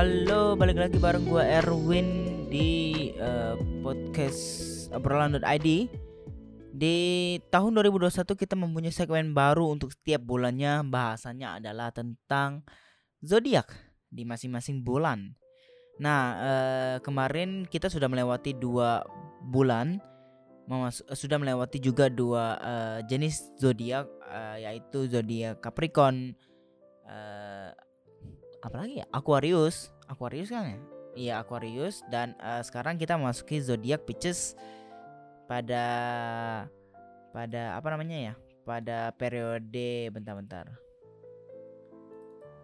Halo, balik lagi bareng gua Erwin di uh, podcast obrolan.id. Di tahun 2021 kita mempunyai segmen baru untuk setiap bulannya. Bahasanya adalah tentang zodiak di masing-masing bulan. Nah, uh, kemarin kita sudah melewati dua bulan, sudah melewati juga dua uh, jenis zodiak, uh, yaitu zodiak Capricorn. Apalagi ya? Aquarius. Aquarius kan ya? Iya Aquarius. Dan uh, sekarang kita masuki zodiak Pisces pada pada apa namanya ya? Pada periode bentar-bentar.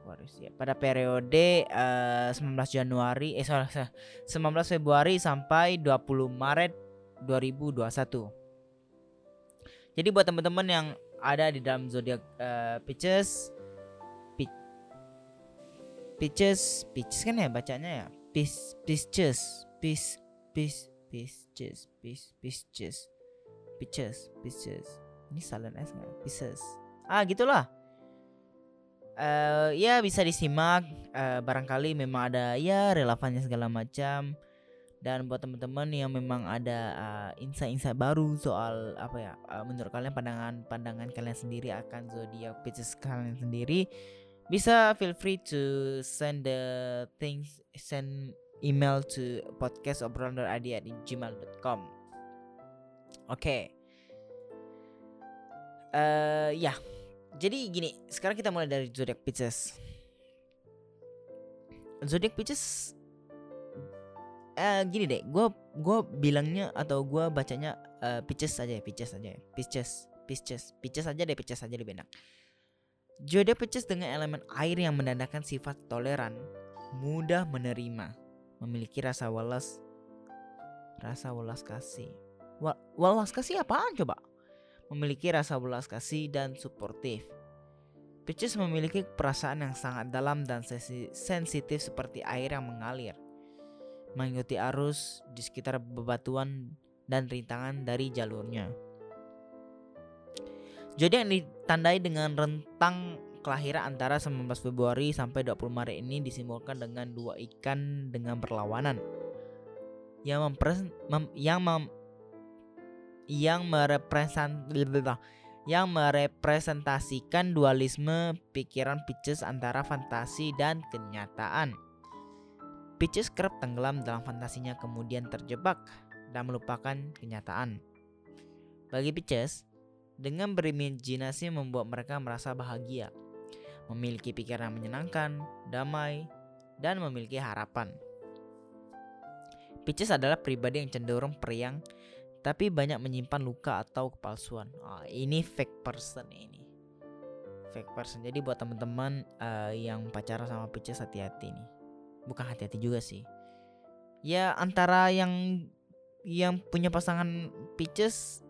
Aquarius ya pada periode uh, 19 Januari eh sorry, 19 Februari sampai 20 Maret 2021 jadi buat teman-teman yang ada di dalam zodiak uh, Pisces Peaches, Peaches kan ya bacanya ya. Peaches, Peaches, Peaches, Peaches, Peaches, Peaches, Peaches, Peaches. Ini silent S nggak? Peaches. Ah gitulah. Uh, ya bisa disimak uh, barangkali memang ada ya relevannya segala macam dan buat teman-teman yang memang ada uh, insight-insight baru soal apa ya uh, menurut kalian pandangan pandangan kalian sendiri akan zodiak Pisces kalian sendiri bisa feel free to send the things send email to podcast obrolan.id at gmail.com oke okay. uh, eh, ya. Jadi gini sekarang kita mulai dari zodiac Pisces. Zodiac Pisces uh, gini deh gue gue bilangnya atau gue bacanya uh, Pisces aja ya Pisces aja ya. Pisces Pisces Pisces aja deh Pisces aja lebih enak Zodiak Pisces dengan elemen air yang menandakan sifat toleran, mudah menerima, memiliki rasa welas, rasa welas kasih. welas kasih apaan coba? Memiliki rasa welas kasih dan suportif. Pisces memiliki perasaan yang sangat dalam dan sensitif seperti air yang mengalir, mengikuti arus di sekitar bebatuan dan rintangan dari jalurnya. Jadi yang ditandai dengan rentang kelahiran antara 19 Februari sampai 20 Maret ini disimbolkan dengan dua ikan dengan perlawanan yang mempres mem, yang mem, yang merepresent yang merepresentasikan dualisme pikiran Pisces antara fantasi dan kenyataan. Pisces kerap tenggelam dalam fantasinya kemudian terjebak dan melupakan kenyataan. Bagi Pisces, dengan berimajinasi membuat mereka merasa bahagia, memiliki pikiran menyenangkan, damai, dan memiliki harapan. Pisces adalah pribadi yang cenderung periang tapi banyak menyimpan luka atau kepalsuan. Oh, ini fake person ini. Fake person. Jadi buat teman-teman uh, yang pacaran sama Pisces hati-hati nih. Bukan hati-hati juga sih. Ya antara yang yang punya pasangan Pisces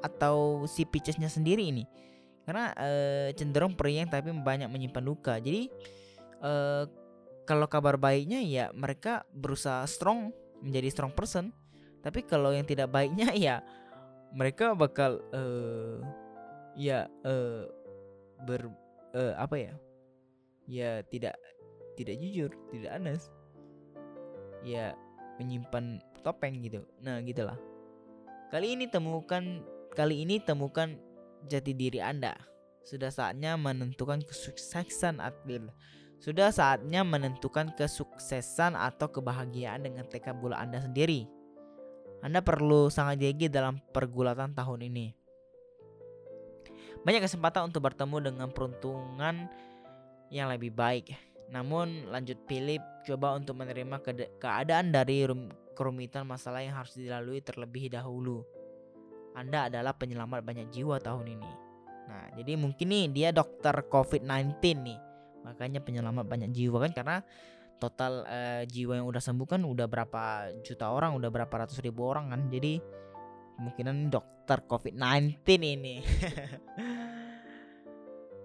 atau si Peachesnya sendiri ini. Karena uh, cenderung periang tapi banyak menyimpan luka. Jadi uh, kalau kabar baiknya ya mereka berusaha strong menjadi strong person. Tapi kalau yang tidak baiknya ya mereka bakal uh, ya uh, ber uh, apa ya? Ya tidak tidak jujur tidak honest. Ya menyimpan topeng gitu. Nah gitulah. Kali ini temukan Kali ini temukan jati diri Anda. Sudah saatnya menentukan kesuksesan atau sudah saatnya menentukan kesuksesan atau kebahagiaan dengan tekad bola Anda sendiri. Anda perlu sangat gigih dalam pergulatan tahun ini. Banyak kesempatan untuk bertemu dengan peruntungan yang lebih baik. Namun lanjut pilih coba untuk menerima keadaan dari kerumitan masalah yang harus dilalui terlebih dahulu. Anda adalah penyelamat banyak jiwa tahun ini. Nah, jadi mungkin nih dia dokter COVID-19 nih. Makanya penyelamat banyak jiwa kan karena total uh, jiwa yang udah sembuh kan udah berapa juta orang, udah berapa ratus ribu orang kan. Jadi kemungkinan dokter COVID-19 ini.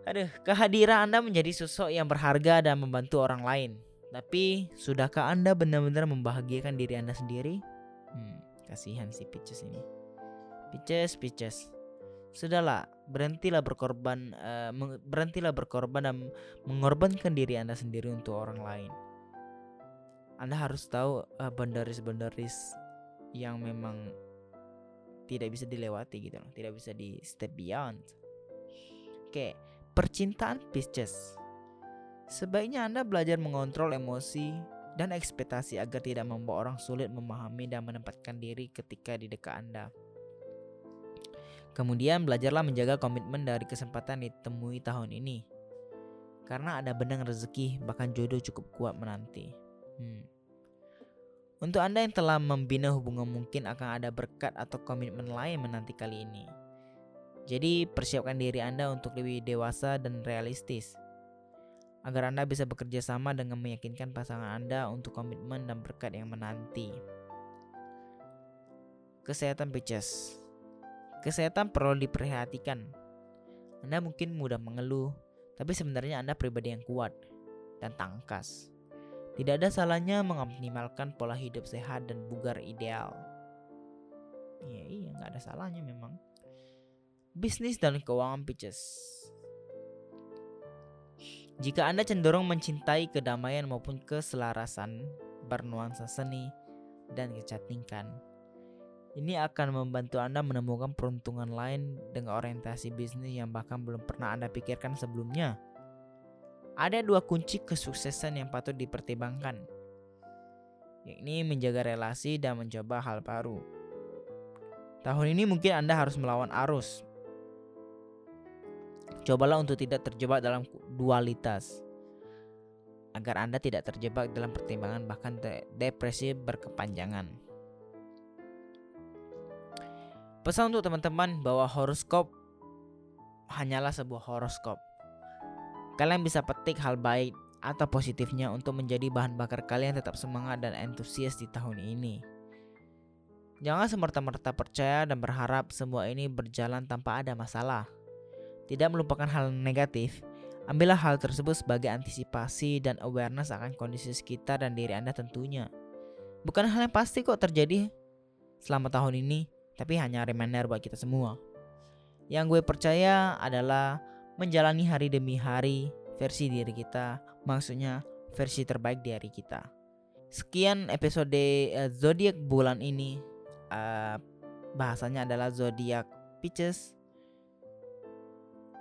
Aduh, kehadiran Anda menjadi sosok yang berharga dan membantu orang lain. Tapi, sudahkah Anda benar-benar membahagiakan diri Anda sendiri? Hmm, kasihan si Peaches ini. Pisces, Pisces. Sudahlah, berhentilah berkorban, uh, berhentilah berkorban dan mengorbankan diri Anda sendiri untuk orang lain. Anda harus tahu uh, boundaries-boundaries yang memang tidak bisa dilewati gitu tidak bisa di step beyond. Oke, percintaan Pisces. Sebaiknya Anda belajar mengontrol emosi dan ekspektasi agar tidak membuat orang sulit memahami dan menempatkan diri ketika di dekat Anda. Kemudian belajarlah menjaga komitmen dari kesempatan ditemui tahun ini. Karena ada benang rezeki, bahkan jodoh cukup kuat menanti. Hmm. Untuk Anda yang telah membina hubungan mungkin akan ada berkat atau komitmen lain menanti kali ini. Jadi persiapkan diri Anda untuk lebih dewasa dan realistis. Agar Anda bisa bekerja sama dengan meyakinkan pasangan Anda untuk komitmen dan berkat yang menanti. Kesehatan Pisces Kesehatan perlu diperhatikan. Anda mungkin mudah mengeluh, tapi sebenarnya Anda pribadi yang kuat dan tangkas. Tidak ada salahnya mengoptimalkan pola hidup sehat dan bugar ideal. Iya, iya, nggak ada salahnya memang. Bisnis dan keuangan pitches. Jika Anda cenderung mencintai kedamaian maupun keselarasan, bernuansa seni, dan kecantikan, ini akan membantu Anda menemukan peruntungan lain dengan orientasi bisnis yang bahkan belum pernah Anda pikirkan sebelumnya. Ada dua kunci kesuksesan yang patut dipertimbangkan, yakni menjaga relasi dan mencoba hal baru. Tahun ini mungkin Anda harus melawan arus. Cobalah untuk tidak terjebak dalam dualitas agar Anda tidak terjebak dalam pertimbangan bahkan depresi berkepanjangan. Pesan untuk teman-teman bahwa horoskop hanyalah sebuah horoskop. Kalian bisa petik hal baik atau positifnya untuk menjadi bahan bakar kalian tetap semangat dan antusias di tahun ini. Jangan semerta-merta percaya dan berharap semua ini berjalan tanpa ada masalah. Tidak melupakan hal negatif, ambillah hal tersebut sebagai antisipasi dan awareness akan kondisi sekitar dan diri Anda tentunya. Bukan hal yang pasti kok terjadi selama tahun ini, tapi hanya reminder buat kita semua. Yang gue percaya adalah menjalani hari demi hari versi diri kita, maksudnya versi terbaik dari kita. Sekian episode uh, zodiak bulan ini. Uh, bahasanya adalah zodiak Pisces.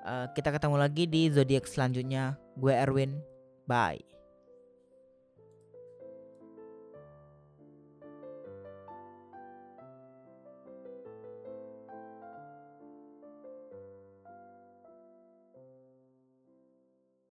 Uh, kita ketemu lagi di zodiak selanjutnya. Gue Erwin. Bye.